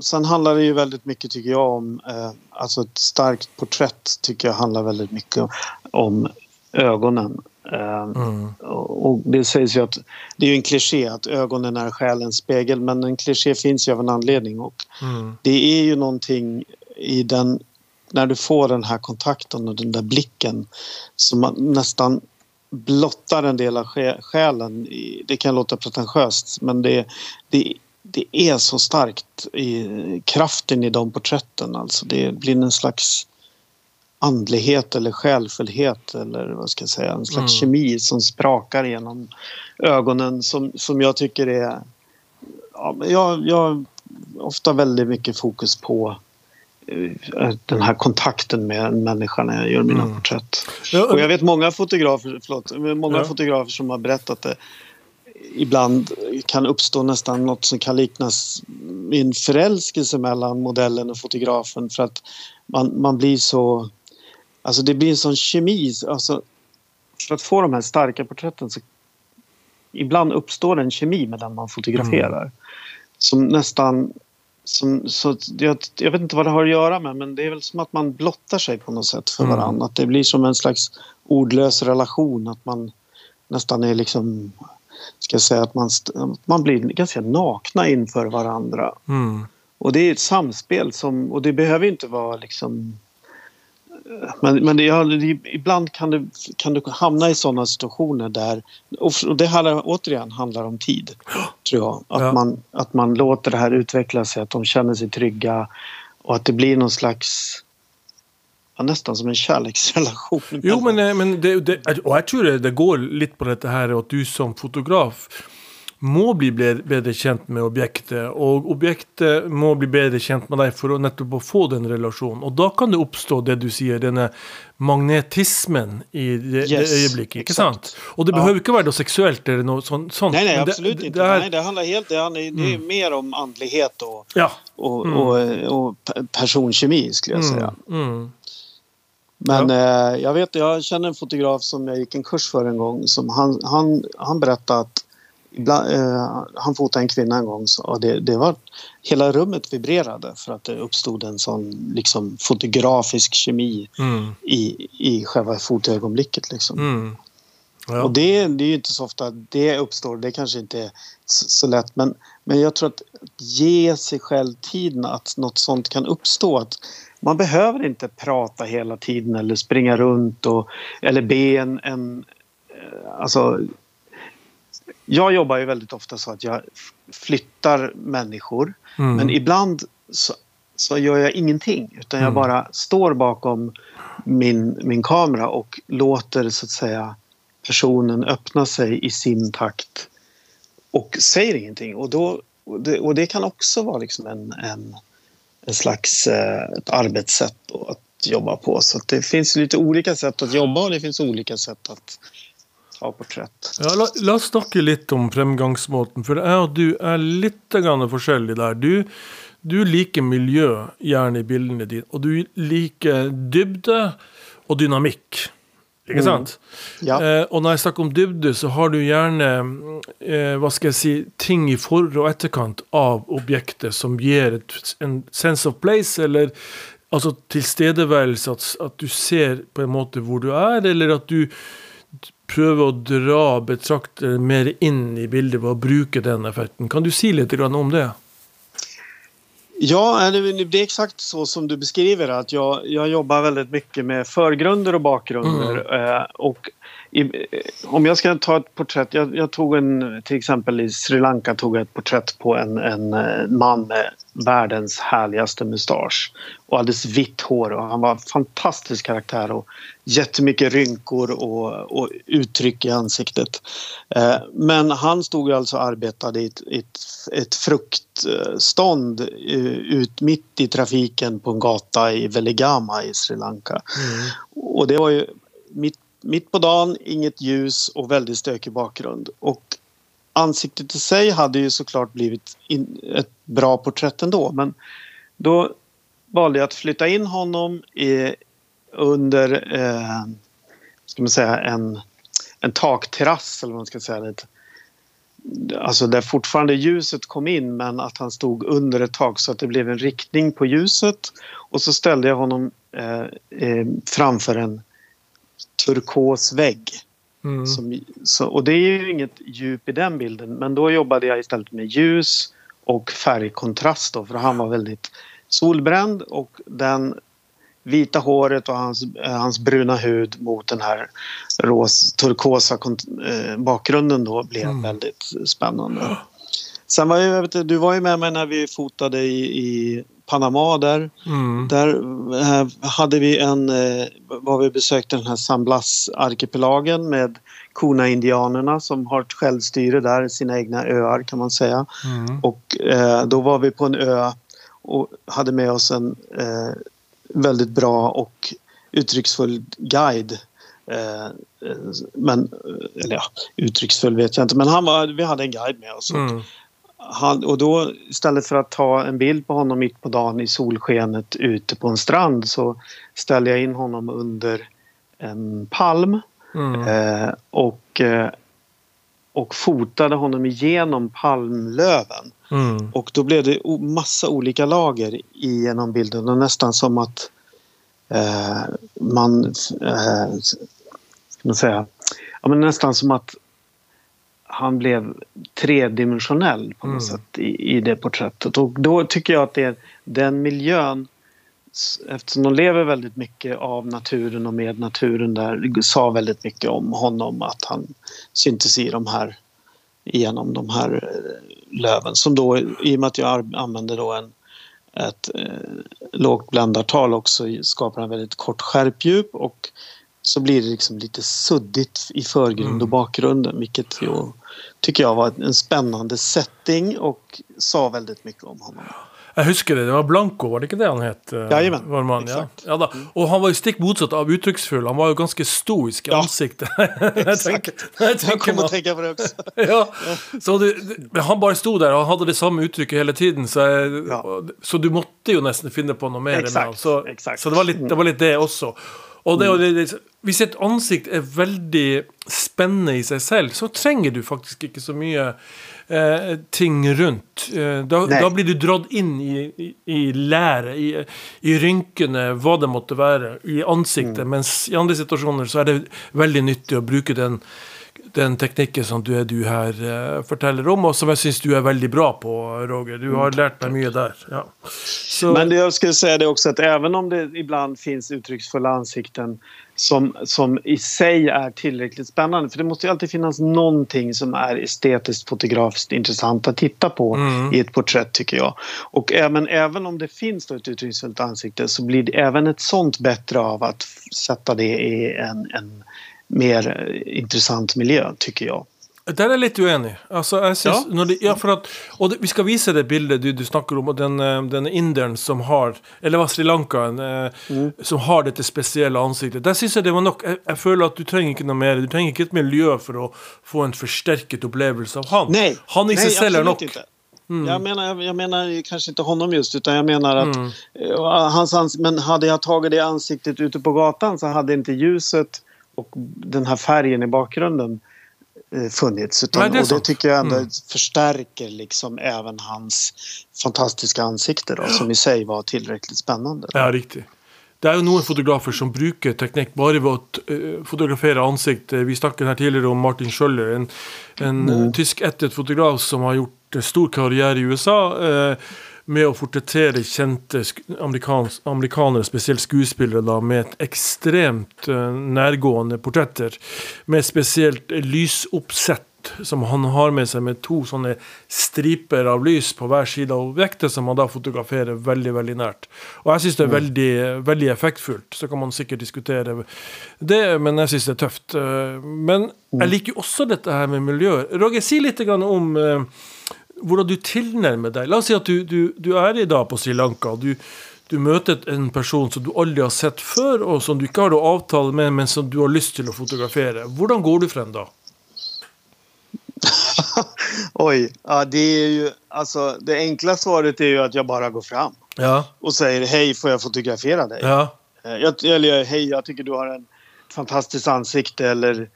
sen handlar det ju väldigt mycket tycker jag om... Eh, alltså ett starkt porträtt tycker jag handlar väldigt mycket om ögonen. Eh, Mm. och det sägs ju att det är en kliché att ögonen är själens spegel men en kliché finns ju av en anledning och Mm. det är ju någonting i den när du får den här kontakten och den där blicken som nästan blottar en del av sjä- själen. Det kan låta pretentiöst men det, det, det är så starkt i kraften i de porträtten. Alltså det blir en slags andlighet eller själfullhet eller vad ska jag säga, en slags Mm. kemi som sprakar genom ögonen som, som jag tycker är... Ja, jag, jag ofta väldigt mycket fokus på eh, den här kontakten med en människa när jag gör mina Mm. porträtt. Och jag vet många fotografer, förlåt, många Ja. fotografer som har berättat det ibland kan uppstå nästan något som kan liknas vid en förälskelse mellan modellen och fotografen för att man, man blir så... Alltså det blir en sån kemi. Alltså, för att få de här starka porträtten så ibland uppstår en kemi med den man fotograferar. Som nästan... Som, så jag, jag vet inte vad det har att göra med men det är väl som att man blottar sig på något sätt för Mm. varandra. Att det blir som en slags ordlös relation. Att man nästan är liksom... Ska jag säga att man, man blir ganska nakna inför varandra. Mm. Och det är ett samspel som... Och det behöver inte vara liksom... men, men det, det, ibland kan du, kan du hamna i sådana situationer där... Och det handlar, återigen handlar om tid, tror jag. Att, Ja. man, att man låter det här utveckla sig, att de känner sig trygga och att det blir någon slags... Ja, nästan som en kärleksrelation. Jo, men, eh, men det, det, og jeg tror det, det går litt på dette her at du som fotograf må bli bedre kjent med objektet, og objektet må bli bedre kjent med deg for å nettopp å få den relasjonen. Og da kan det oppstå det du sier, denne magnetismen i det, Yes, det øyeblikket. ikke exakt. sant? Og det Ja. behöver ikke være noe seksuelt eller noe sånt. Nej, nej, det- absolut det, inte. Det er, nej, det handlar helt... Det, handlar, det är mer om andlighet och, ja. och, och, och pe- personkemi, skulle jag säga. Mm, mm. Men eh, jag vet, jag känner en fotograf som jag gick en kurs för en gång. Som han, han, han berättade att ibland, eh, han fotade en kvinna en gång och det, det var hela rummet vibrerade för att det uppstod en sån liksom, fotografisk kemi Mm, i, i själva fotoögonblicket. Liksom. mm. Ja. Och det, det är ju inte så ofta det uppstår. Det kanske inte är så, så lätt. Men, men jag tror att ge sig själv tiden att något sånt kan uppstå. Att man behöver inte prata hela tiden eller springa runt och, eller be en, en... eh, Alltså, jag jobbar ju väldigt ofta så att jag flyttar människor. Mm. Men ibland så, så gör jag ingenting. Utan jag Mm. bara står bakom min, min kamera och låter så att säga personen öppna sig i sin takt. Och säger ingenting. Och, då, och, det, och det kan också vara liksom en, en, en slags eh, ett arbetssätt att jobba på. Så det finns lite olika sätt att jobba och det finns olika sätt att ta porträtt. Ja, la, la oss snakke litt om fremgangsmåten, for jeg og du er litt grann forskjellige der. Du, du liker miljø gjerne i bildene dine, og du liker dybde og dynamikk. Ikke sant? Ja. Eh, og når jeg snakker om dybde, så har du gjerne eh, hva skal jeg si, ting i for- og etterkant av objektet som gir et, en sense of place, eller altså tilstedeværelse, at, at du ser på en måte hvor du er, eller at du prøve å dra betrakteren mer inn i bildet ved å bruke den effekten. Kan du si litt grann om det? Ja, det är exakt så som du beskriver att jag, jag jobbar väldigt mycket med förgrunder och bakgrunder. Eh, och i, om jag ska ta ett porträtt, jag, jag tog en, till exempel i Sri Lanka tog jag ett porträtt på en, en eh, man med världens härligaste mustasch och alldeles vitt hår och han var en fantastisk karaktär och jättemycket rynkor och, och uttryck i ansiktet. Eh, men han stod alltså och arbetade i ett, ett, ett fruktstånd eh, ut mitt i trafiken på en gata i Veligama i Sri Lanka. Och det var ju mitt, mitt på dagen, inget ljus och väldigt stökig bakgrund. Och ansiktet i sig hade ju såklart blivit in, ett bra porträtt ändå. Men då valde jag att flytta in honom i, under eh, ska man säga, en, en takterrass eller vad man ska säga. Ett, alltså där fortfarande ljuset kom in men att han stod under ett tak så att det blev en riktning på ljuset. Och så ställde jag honom eh, eh, framför en turkos vägg. Mm. Som, så, och det är ju inget djup i den bilden men då jobbade jag istället med ljus och färgkontrast då, för han var väldigt solbränd och den vita håret och hans, eh, hans bruna hud mot den här ros, turkosa eh, bakgrunden då blev Mm. väldigt spännande. Sen var jag, vet, du var ju med mig när vi fotade i, i Panama där. Mm. Där eh, hade vi en, eh, var vi besökte den här San Blas-arkipelagen med Kuna-indianerna som har ett självstyre där, sina egna öar kan man säga. Mm. Och eh, då var vi på en ö och hade med oss en väldigt bra och uttrycksfull guide. Men, eller ja, uttrycksfull vet jag inte, men han var, vi hade en guide med oss. Mm. Han, och då istället för att ta en bild på honom mitt på dagen i solskenet ute på en strand så ställde jag in honom under en palm Mm. eh, och, eh, och fotade honom igenom palmlöven. Mm. Och då blev det massa olika lager genom bilden och nästan som att eh, man... Eh, ska man säga? Ja, men nästan som att han blev tredimensionell på något Mm. sätt i, i det porträttet. Och då tycker jag att det är den miljön eftersom de lever väldigt mycket av naturen och med naturen där sa väldigt mycket om honom att han syntes i de här genom de här eh, löven som då i och med att jag använder då en ett eh, lågt bländartal också skapar en väldigt kort skärpdjup och så blir det liksom lite suddigt i förgrund och mm. bakgrunden vilket jag tycker jag var en spännande setting och sa väldigt mycket om honom. Jag husker det. Det var Blanco, var det inte det han hette? Jajamän. Var man, exakt. Ja. Ja, mm. Och han var ju stick motsatt av uttrycksfull. Han var ju ganska stoisk i ja. ansiktet. (laughs) jag, tänker, jag, jag kommer att tänka på det också. (laughs) ja. Så det, han bara stod där och hade det samma uttryck hela tiden. Så, ja. så du måste ju nästan finna på något mer. Exakt. Så, exakt. så det, var lite, det var lite det också. Och det, mm. det, hvis et ansikt är väldigt spännande i sig själv så tränger du faktiskt inte så mycket eh, ting runt. Eh, da, da, blir du dratt in i, i, i læret, i, i, rynkene, hva det måtte være, i ansiktet. Mm. Mens i andra situationer så är det väldigt nyttigt att bruka den, den teknikken som du, du här uh, forteller om, och som jag syns du är väldigt bra på, Roger. Du har mm. lärt mig mycket där. Ja. Så... Men det jag skulle säga det också att även om det ibland finns uttrycksfulla ansikten som, som i sig är tillräckligt spännande. För det måste ju alltid finnas någonting som är estetiskt fotografiskt intressant att titta på mm. i ett porträtt tycker jag. Och även, även om det finns ett uttrycksfullt ansikte så blir det även ett sånt bättre av att sätta det i en, en mer intressant miljö tycker jag. Der er jeg litt uenig. Altså, jeg synes, ja. Det, ja, for at, og det, Vi skal vise det bildet du, du snakker om, og den, eh, den inderen som har Eller var Sri Lanka eh, mm. som har dette spesielle ansiktet. Der syns jeg det var nok. Jeg, jeg, føler at du trenger ikke noe mer. Du trenger ikke et miljø for å få en forsterket opplevelse av han. Nej, han i seg selv er nok. Inte. Mm. Jag, menar, jag menar kanske inte honom just utan jag menar att mm. Eh, hans ans men hade jag tagit det ansiktet ute på gatan så hade inte ljuset och den här färgen i bakgrunden Eh, funnits. Utan, det och det tycker jag ändå mm. förstärker liksom även hans fantastiska ansikte då, som i sig var tillräckligt spännande. Ja, riktigt. Det är ju några fotografer som brukar teknik bara ved å uh, fotografere ansikt. Vi snakket här tidigare om Martin Schöller, en, en mm. tyskættet fotograf som har gjort stor karriär i USA. Uh, med å portrettere kjente amerikanere, spesielt skuespillere, da, med et ekstremt uh, nærgående portretter. Med spesielt lysoppsett som han har med seg med to sånne striper av lys på hver side av objektet, som han da fotograferer veldig veldig nært. Og jeg syns det er mm. veldig, veldig effektfullt. Så kan man sikkert diskutere det, men jeg syns det er tøft. Eh, men jeg mm. liker også dette her med miljøet. Roger, si litt om uh, hvordan du tilnærmer deg La oss si at du, du, du er i dag på Sri Lanka. Du, du møter en person som du aldri har sett før, og som du ikke har noe avtale med, men som du har lyst til å fotografere. Hvordan går du frem da? (laughs) Oj, ja, det är ju alltså det enkla svaret är ju att jag bara går fram ja. och säger hej, får jag fotografera dig? Ja. Eh, jag, eller hej, jag tycker du har en fantastiskt ansikte eller...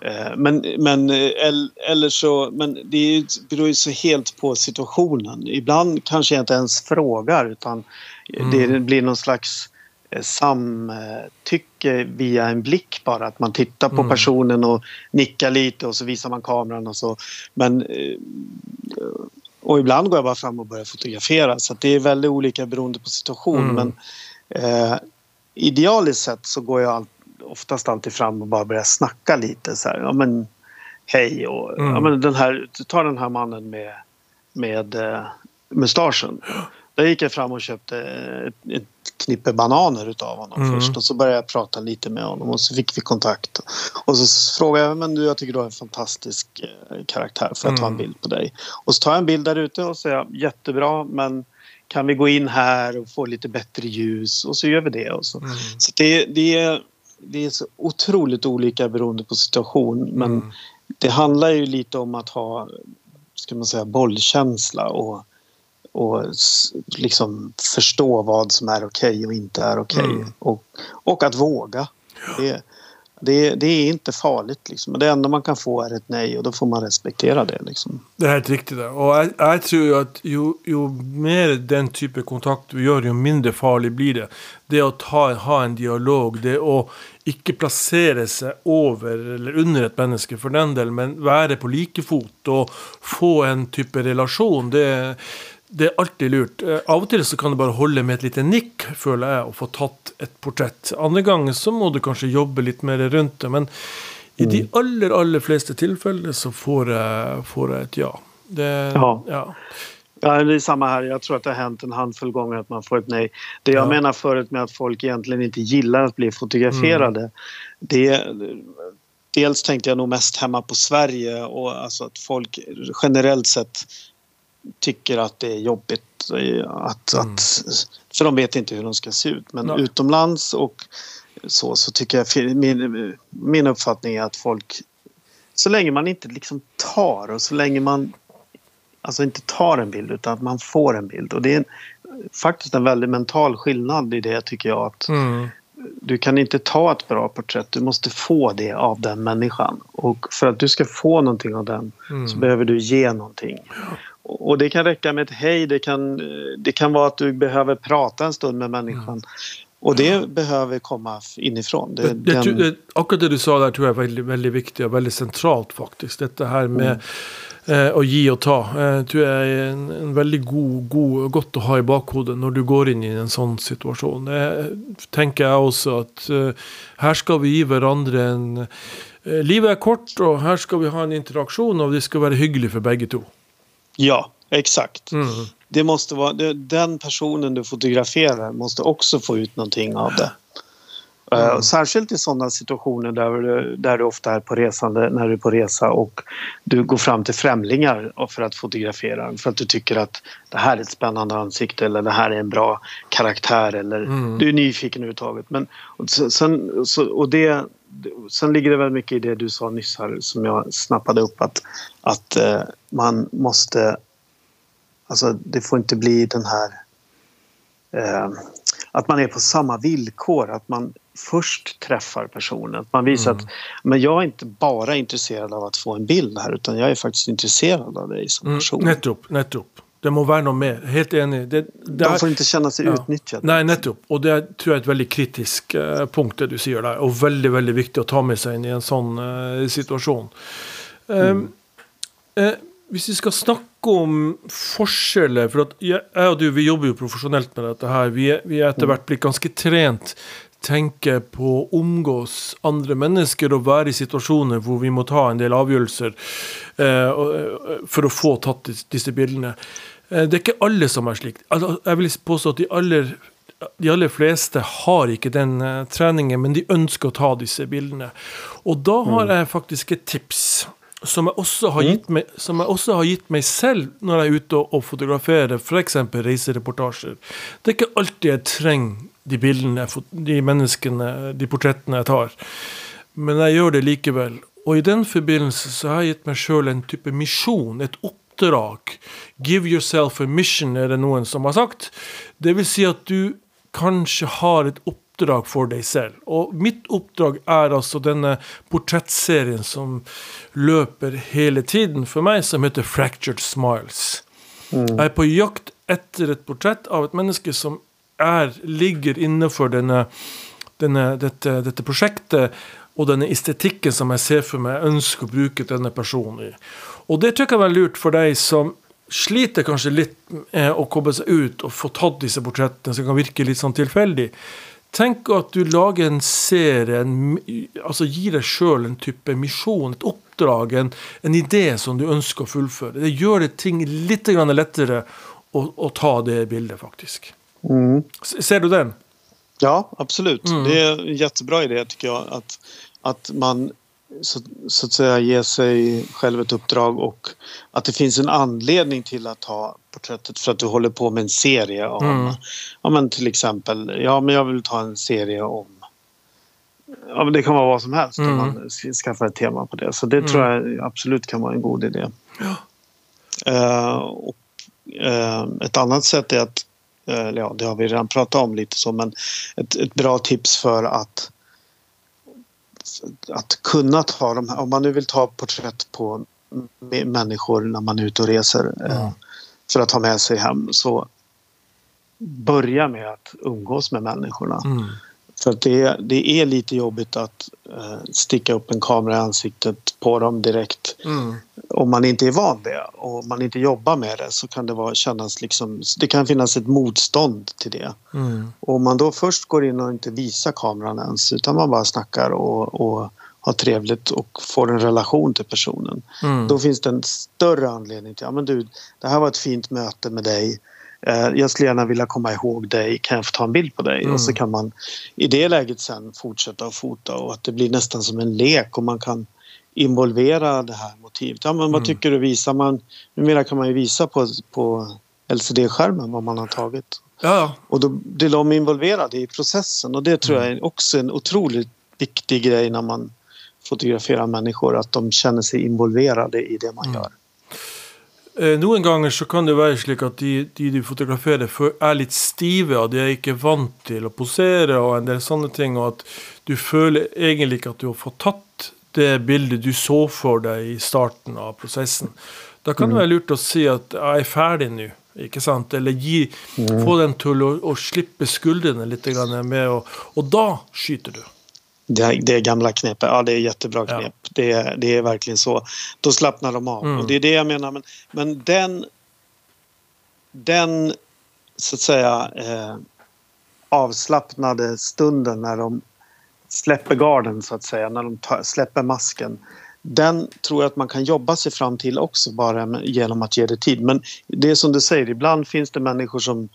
Eh, men, men, eh, eller så, men det beror ju så helt på situationen. Ibland kanske jag inte ens frågar utan mm. det blir någon slags eh, samtycke via en blick bara. Att man tittar på mm. personen och nickar lite och så visar man kameran och så. Men, och ibland går jag bara fram och börjar fotografera så det är väldigt olika beroende på situation. Mm. Men eh, idealiskt sett så går jag alltid oftast alltid fram och bara börjar snacka lite så här. Ja men hej och mm. ja, men den här, ta den här mannen med, med uh, mustaschen. Där gick jag fram och köpte ett, ett knippe bananer utav honom mm. först och så började jag prata lite med honom och så fick vi kontakt. Och så frågade jag, men du jag tycker du har en fantastisk eh, karaktär, får jag ta en mm. bild på dig? Och så tar jag en bild där ute och säger jättebra men kan vi gå in här och få lite bättre ljus och så gör vi det. Och så. Mm. så det, det är det är så otroligt olika beroende på situation men mm. det handlar ju lite om att ha ska man säga, bollkänsla och, och liksom förstå vad som är okej okay och inte är okej. Okay. Mm. Och, och att våga. Det, det, det, är inte farligt. Liksom. Det enda man kan få är ett nej och då får man respektera det. Liksom. Det är helt riktigt. Och jag, jag tror att ju, ju, mer den typen av kontakt du gör, ju mindre farligt blir det. Det att ha, ha en dialog, det att inte placera sig över eller under ett människa för den del, men vara på lika fot och få en typ av relation. Det, det er alltid lurt. Eh, Av og til så kan det bare holde med et lite nikk, føler jeg, å få tatt et portrett. Andre ganger så må du kanskje jobbe litt mer rundt det. Men i de aller, aller fleste tilfeller så får jeg, får jeg et ja. Det, Ja. ja. Ja, det är samma här. Jag tror att det har hänt en handfull gånger att man får ett nej. Det jag Ja. menar förut med att folk egentligen inte gillar att bli fotograferade. Det, dels tänkte jag nog mest hemma på Sverige och alltså att folk generellt sett tycker att det är jobbigt. Att, att, för de vet inte hur de ska se ut. Men Nej. utomlands och så, så tycker jag min, min uppfattning är att folk så länge man inte liksom tar och så länge man alltså inte tar en bild utan att man får en bild. Och det är en, faktiskt en väldigt mental skillnad i det tycker jag. Att Mm. du kan inte ta ett bra porträtt, du måste få det av den människan. Och för att du ska få någonting av den Mm. så behöver du ge någonting. Och och det kan räcka med ett hej, det kan, det kan vara att du behöver prata en stund med människan. Och det behöver komma inifrån. Det, Det, den- det, akkurat det du sa der, tror jeg er veldig, veldig viktig og veldig sentralt, faktisk. Dette her med eh, å gi og ta. Eh, tror jeg er en, en veldig god, god, godt å ha i bakhodet når du går inn i en sånn situasjon. Det tenker jeg også at eh, her skal vi gi hverandre en eh, Livet er kort, og her skal vi ha en interaksjon, og det skal være hyggelig for begge to. Ja, exakt. Mm. Det måste vara, den personen du fotograferar måste också få ut någonting av det. Eh, särskilt i sådana situationer där du, där du ofta är på resande, när du är på resa och du går fram till främlingar för att fotografera för att du tycker att det här är ett spännande ansikte eller det här är en bra karaktär eller Mm. du är nyfiken överhuvudtaget. Men, och sen, sen- så, och det, sen ligger det väl mycket i det du sa nyss här som jag snappade upp att, att eh, man måste Alltså det får inte bli den här eh, att man är på samma villkor, att man först träffar personen. Att man visar att men jag är inte bara intresserad av att få en bild här utan jag är faktiskt intresserad av dig som Mm. person. Nettopp. Nettopp. Det må være noe mer. Helt enig. Det, det De får inte känna sig Ja. utnyttjade. Nei, nettopp. Og det tror jeg er et veldig kritisk eh, punkt, det du sier der. Og veldig veldig viktig å ta med seg inn i en sånn eh, situasjon. Eh, eh, hvis vi skal snakke om forskjeller For at jeg, og du vi jobber jo profesjonelt med dette her. Vi vi er etter hvert blitt ganske trent. Tenker på å omgås andre mennesker og være i situasjoner hvor vi må ta en del avgjørelser eh, eh, for å få tatt dis- disse bildene. Eh, det er ikke alle som er slik. Altså, jeg vil påstå at de aller de aller fleste har ikke den eh, treningen, men de ønsker å ta disse bildene. Og da har jeg faktisk et tips som jeg også har gitt meg, som jeg også har gitt meg selv når jeg er ute og, og fotograferer f.eks. reisereportasjer. Det er ikke alltid jeg trenger de bildene, fot- de menneskene, de portrettene jeg tar. Men jeg gjør det likevel. Og i den forbindelse så har jeg gitt meg sjøl en type misjon, et oppdrag. Give yourself a mission, er det noen som har sagt. Det vil si at du kanskje har et oppdrag for deg selv. Og mitt oppdrag er altså denne portrettserien som løper hele tiden for meg, som heter Fractured Smiles. Jeg er på jakt etter et portrett av et menneske som er, ligger innenfor denne, denne, dette, dette prosjektet og denne estetikken som jeg ser jeg ønsker å bruke denne personen i. Og det jeg kan være lurt for deg som sliter kanskje litt med å koble seg ut og få tatt disse portrettene, som kan virke litt sånn tilfeldig. Tenk at du lager en serie, en, altså gir deg sjøl en type misjon, et oppdrag, en, en idé som du ønsker å fullføre. Det gjør det ting litt grann lettere å, å ta det bildet, faktisk. Mm. Ser du den? Ja, absolut. Mm. Det är en jättebra idé tycker jag. Att, att man så, så att säga ger sig själv ett uppdrag och att det finns en anledning till att ta porträttet för att du håller på med en serie om, Mm. ja men till exempel, ja men jag vill ta en serie om Ja, men det kan vara vad som helst Mm. om man ska- skaffar ett tema på det. Så det tror jag absolut kan vara en god idé. Eh, och, eh, ett annat sätt är att, eh, ja det har vi redan pratat om lite så, men ett, ett bra tips för att att kunna ta de här, om man nu vill ta porträtt på människor när man är ute och reser Mm. för att ha med sig hem så börja med att umgås med människorna. Mm. För att det, det är lite jobbigt att eh, sticka upp en kamera i ansiktet på dem direkt Mm. om man inte är van det och man inte jobbar med det så kan det vara, kännas liksom, det kan finnas ett motstånd till det. Mm. Och om man då först går in och inte visar kameran ens utan man bara snackar och, och har trevligt och får en relation till personen. Mm. Då finns det en större anledning till, ja men du, det här var ett fint möte med dig. Eh, Jag skulle gärna vilja komma ihåg dig, kan jag få ta en bild på dig? Mm. Och så kan man i det läget sen fortsätta att fota och att det blir nästan som en lek och man kan involvera det här motivet. Ja, men vad Mm. tycker du? Visar man, numera kan man ju visa på, på LCD-skärmen vad man har tagit. Ja. Och då blir de involverade i processen och det tror jag är också en otroligt viktig grej när man fotograferar människor, att de känner sig involverade i det man gör. Eh, Noen ganger så kan det være slik at de, de du fotograferer, er litt stive, og de er ikke vant til å posere og en del sånne ting, og at du føler egentlig ikke at du har fått tatt det bildet du så for deg i starten av prosessen. Da kan det være lurt å si at 'jeg er ferdig nå', ikke sant? Eller gi, få dem til å, å slippe skuldrene litt med, og, og da skyter du. Det, det gamla knepet, ja det är jättebra Ja. knep. Det, är- det är verkligen så. Då slappnar de av. Mm. Och det är det jag menar. Men, men den, den så att säga eh, avslappnade stunden när de släpper garden så att säga, när de tar, släpper masken. Den tror jag att man kan jobba sig fram till också bara genom att ge det tid. Men det är som du säger, ibland finns det människor som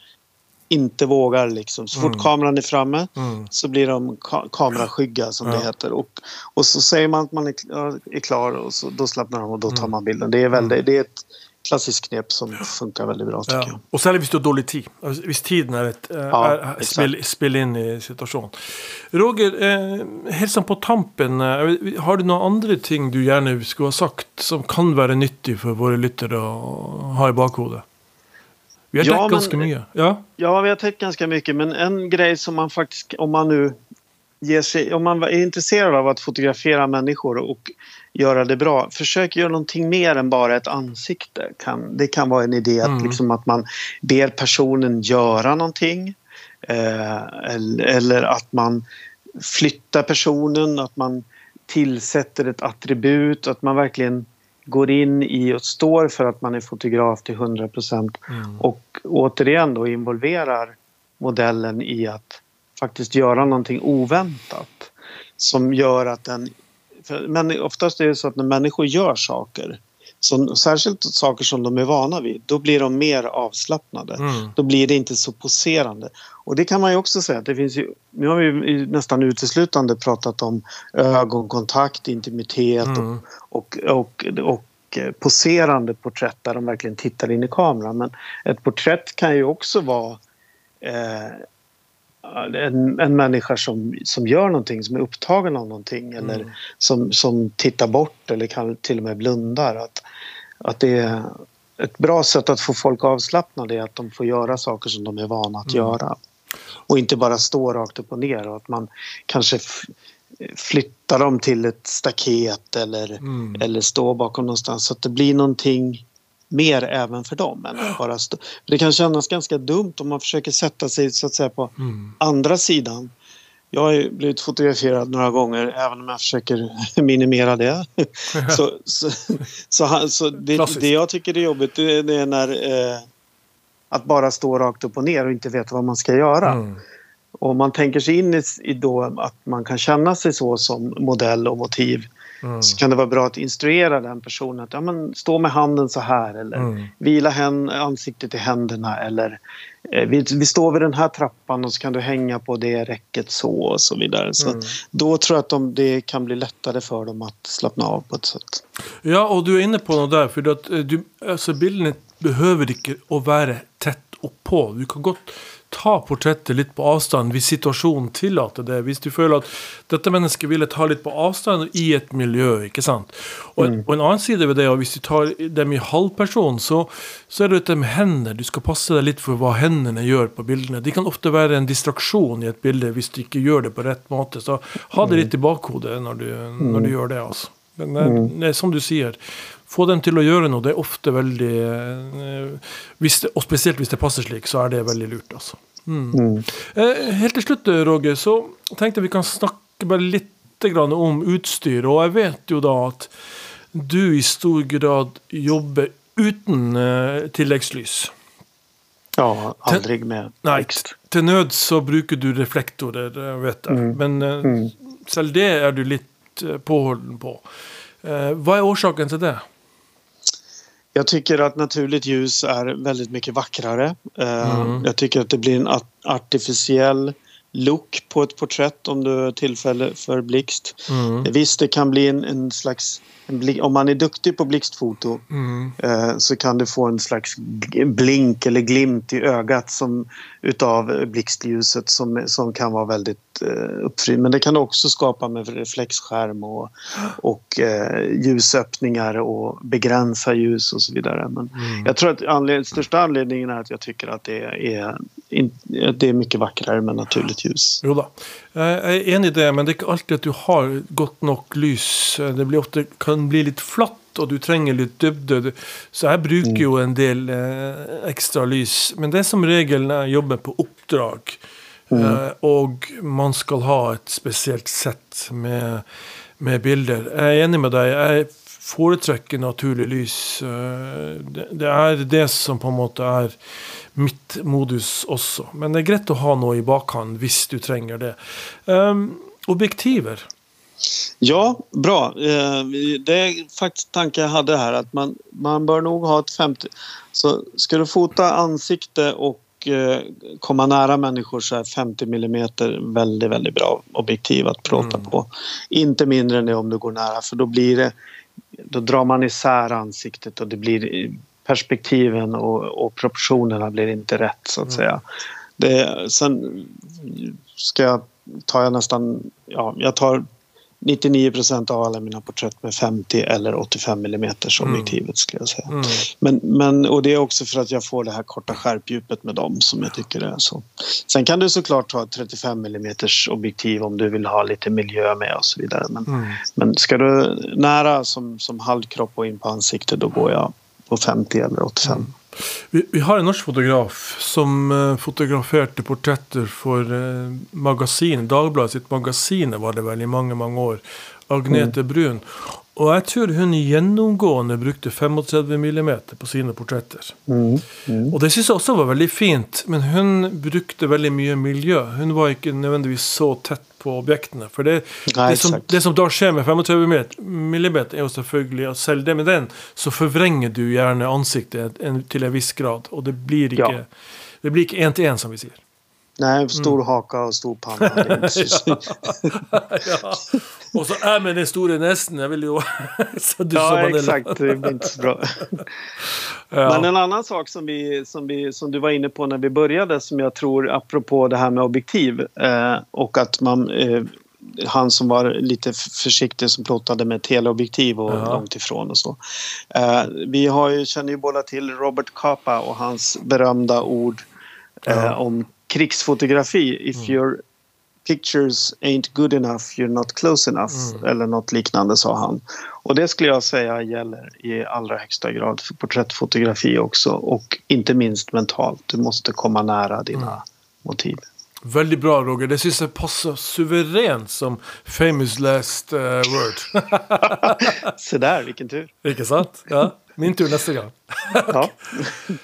inte vågar liksom. Så fort Mm. kameran är framme Mm. så blir de ka kameraskygga som Ja. det heter. Och, och så säger man att man är, klar- är klar och så, då slappnar de och då tar Mm. man bilden. Det är, väldigt, det är ett klassiskt knep som funkar väldigt bra tycker Ja. jag. Og særlig hvis du har dårlig tid. Altså, Hvis tiden er et eh, Ja, spill, spill inn i situasjonen. Roger, eh, helt sånn på tampen, eh, har du noen andre ting du gjerne skulle ha sagt som kan være nyttig for våre lyttere å ha i bakhodet? Vi har Ja, men- ganske mye. Ja? Ja, vi har täckt ganska mycket men en grej som man faktiskt, om man nu ger sig, om man är intresserad av att fotografera människor och göra det bra, försök göra någonting mer än bara ett ansikte. Kan, det kan vara en idé att, Mm. liksom, att man ber personen göra någonting eh, eller, eller att man flyttar personen, att man tillsätter ett attribut, att man verkligen går in i och står för att man är fotograf till 100 procent Mm. och återigen då involverar modellen i att faktiskt göra någonting oväntat som gör att den... Men oftast är det så att när människor gör saker, som, särskilt saker som de är vana vid, då blir de mer avslappnade. Mm. Då blir det inte så poserande. Och det kan man ju också säga det finns ju, nu har vi ju nästan uteslutande pratat om ögonkontakt, intimitet Mm. och, och, och eh, poserande porträtt där de verkligen tittar in i kameran. Men ett porträtt kan ju också vara eh, en, en människa som, som gör någonting, som är upptagen av någonting eller Mm. som, som tittar bort eller kan till och med blundar. Att, att det är ett bra sätt att få folk avslappnade är att de får göra saker som de är vana att Mm. göra. Och inte bara stå rakt upp och ner och att man kanske flyttar dem till ett staket eller, Mm. eller stå bakom någonstans så att det blir någonting mer även för dem. Än att bara stå. Det kan kännas ganska dumt om man försöker sätta sig så att säga på Mm. andra sidan. Jag har blivit fotograferad några gånger även om jag försöker (laughs) minimera det. (laughs) så så, så, så det, det jag tycker är jobbigt det, det är när eh, att bara stå rakt upp och ner och inte veta vad man ska göra. Mm. Och man tänker sig in i, i då att man kan känna sig så som modell och motiv Mm. så kan det vara bra att instruera den personen att ja, men, stå med handen så här eller Mm. vila hän, ansiktet i händerna eller eh, vi, vi står vid den här trappan och så kan du hänga på det räcket så och så vidare. Så Mm. Då tror jag att de, det kan bli lättare för dem att slappna av på ett sätt. Ja, og du er inne på noe der. For at eh, du, altså, bildene behøver ikke å være tett oppå. Du kan godt ta portrettet litt på avstand hvis situasjonen tillater det. Hvis du føler at dette mennesket ville ta litt på avstand i et miljø. ikke sant? Og, en- og en annen side ved det, og hvis du tar dem i halvperson, så, så er det dette med hender. Du skal passe deg litt for hva hendene gjør på bildene. De kan ofte være en distraksjon i et bilde hvis du ikke gjør det på rett måte. Så ha det litt i bakhodet når du, når du gjør det. altså. Men det, det er som du sier, få dem til å gjøre noe, det er ofte veldig eh, det, Og spesielt hvis det passer slik, så er det veldig lurt, altså. Mm. Eh, helt til slutt, Roger, så tenkte jeg vi kan snakke bare litt grann om utstyr. Og jeg vet jo da at du i stor grad jobber uten eh, tilleggslys. Ja, aldrig med Nei, blixt. til nød så bruker du reflektorer, eh, vet jeg. Mm. Men eh, selv det er du litt eh, påholden på. Eh, hva er årsaken til det? Jag tycker att naturligt ljus är väldigt mycket vackrare. Eh, Mm. Jag tycker att det blir en art- artificiell look på ett porträtt om du har tillfälle för blixt. Mm. Visst, det kan bli en, en slags... Om man är duktig på blixtfoto Mm. eh, så kan du få en slags blink eller glimt i ögat som, utav blixtljuset som, som kan vara väldigt eh, uppfridd. Men det kan du också skapa med reflexskärm och, och eh, ljusöppningar och begränsa ljus och så vidare. Men Mm. jag tror att anled- största anledningen är att jag tycker att det är, in, att det är mycket vackrare med naturligt ljus. Jo da. Jeg er enig i det, men det er ikke alltid at du har godt nok lys. Det blir ofte, kan bli litt flatt, og du trenger litt dybde. Så jeg bruker jo en del eh, ekstra lys. Men det er som regel når jeg jobber på oppdrag, eh, og man skal ha et spesielt sett med, med bilder. Jeg er enig med deg. Jeg foretrekker naturlig lys. Eh, Det, det er det som på en måte er mitt modus også. Men det er greit å ha noe i bakhånd hvis du trenger det. Um, objektiver. Ja, bra. Eh, Det är faktiskt tanken jag hade här att man, man bör nog ha ett 50... Så ska du fota ansikte och eh, komma nära människor så är 50 mm väldigt, väldigt bra objektiv att plåta Mm. på. Inte mindre än det om du går nära för då blir det... Då drar man isär ansiktet och det blir perspektiven och, och proportionerna blir inte rätt så att Mm. säga. Det, sen ska jag, tar jag nästan... Ja, jag tar 99% av alla mina porträtt med 50 eller 85 mm objektivet skulle jag säga. Mm. Men, men, och det är också för att jag får det här korta skärpdjupet med dem som jag tycker är så. Sen kan du såklart ta ett 35 mm objektiv om du vill ha lite miljö med och så vidare. Men, Mm. men ska du nära som, som halvkropp och in på ansiktet då går jag på 50 eller 85. Vi, vi har en norsk fotograf som eh, fotograferte portretter for uh, magasin, Dagbladet sitt magasin var det vel i mange, mange år. Agnete Brun. Og jeg tror hun gjennomgående brukte 35 mm på sine portretter. Mm. Mm. Og det syns jeg også var veldig fint, men hun brukte veldig mye miljø. Hun var ikke nødvendigvis så tett på objektene. For det, Nei, det, som, det som da skjer med 35 mm, er jo selvfølgelig at selv det med den, så forvrenger du gjerne ansiktet en, til en viss grad. Og det blir ikke Ja. det blir ikke én til én, som vi sier. Nej, stor haka och stor panna. Är så- (laughs) ja. Og så er med den store nesen. Jeg vil jo (laughs) så du Ja, exakt. Det blir inte så bra. (laughs) Ja. Men en annan sak som, vi, som, vi, som du var inne på när vi började som jag tror apropå det här med objektiv eh, och att man eh, han som var lite försiktig som plåtade med teleobjektiv och Ja. långt ifrån och så. Eh, vi har ju, känner ju båda till Robert Capa och hans berömda ord eh, Ja. om krigsfotografi. If your pictures ain't good enough, you're not close enough. Eller något liknande sa han. Och det skulle jag säga gäller i allra högsta grad för porträttfotografi också. Och inte minst mentalt. Du måste komma nära dina motiv. Veldig bra, Roger. Det syns jeg passer suverent som famous last eh, word. (laughs) Se där, vilken tur. Ikke sant? Ja. Min tur neste gang. (laughs) Ja.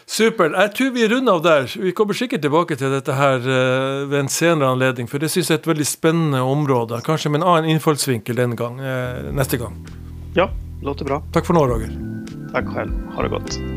Supert. Jeg tror vi runder av der. Vi kommer sikkert tilbake til dette her eh, ved en senere anledning, for det syns jeg er et veldig spennende område. Kanskje med en annen innfallsvinkel denne gang, eh, neste gang. ja, låter bra. Takk for nå, Roger. Tack själv. Ha det gott.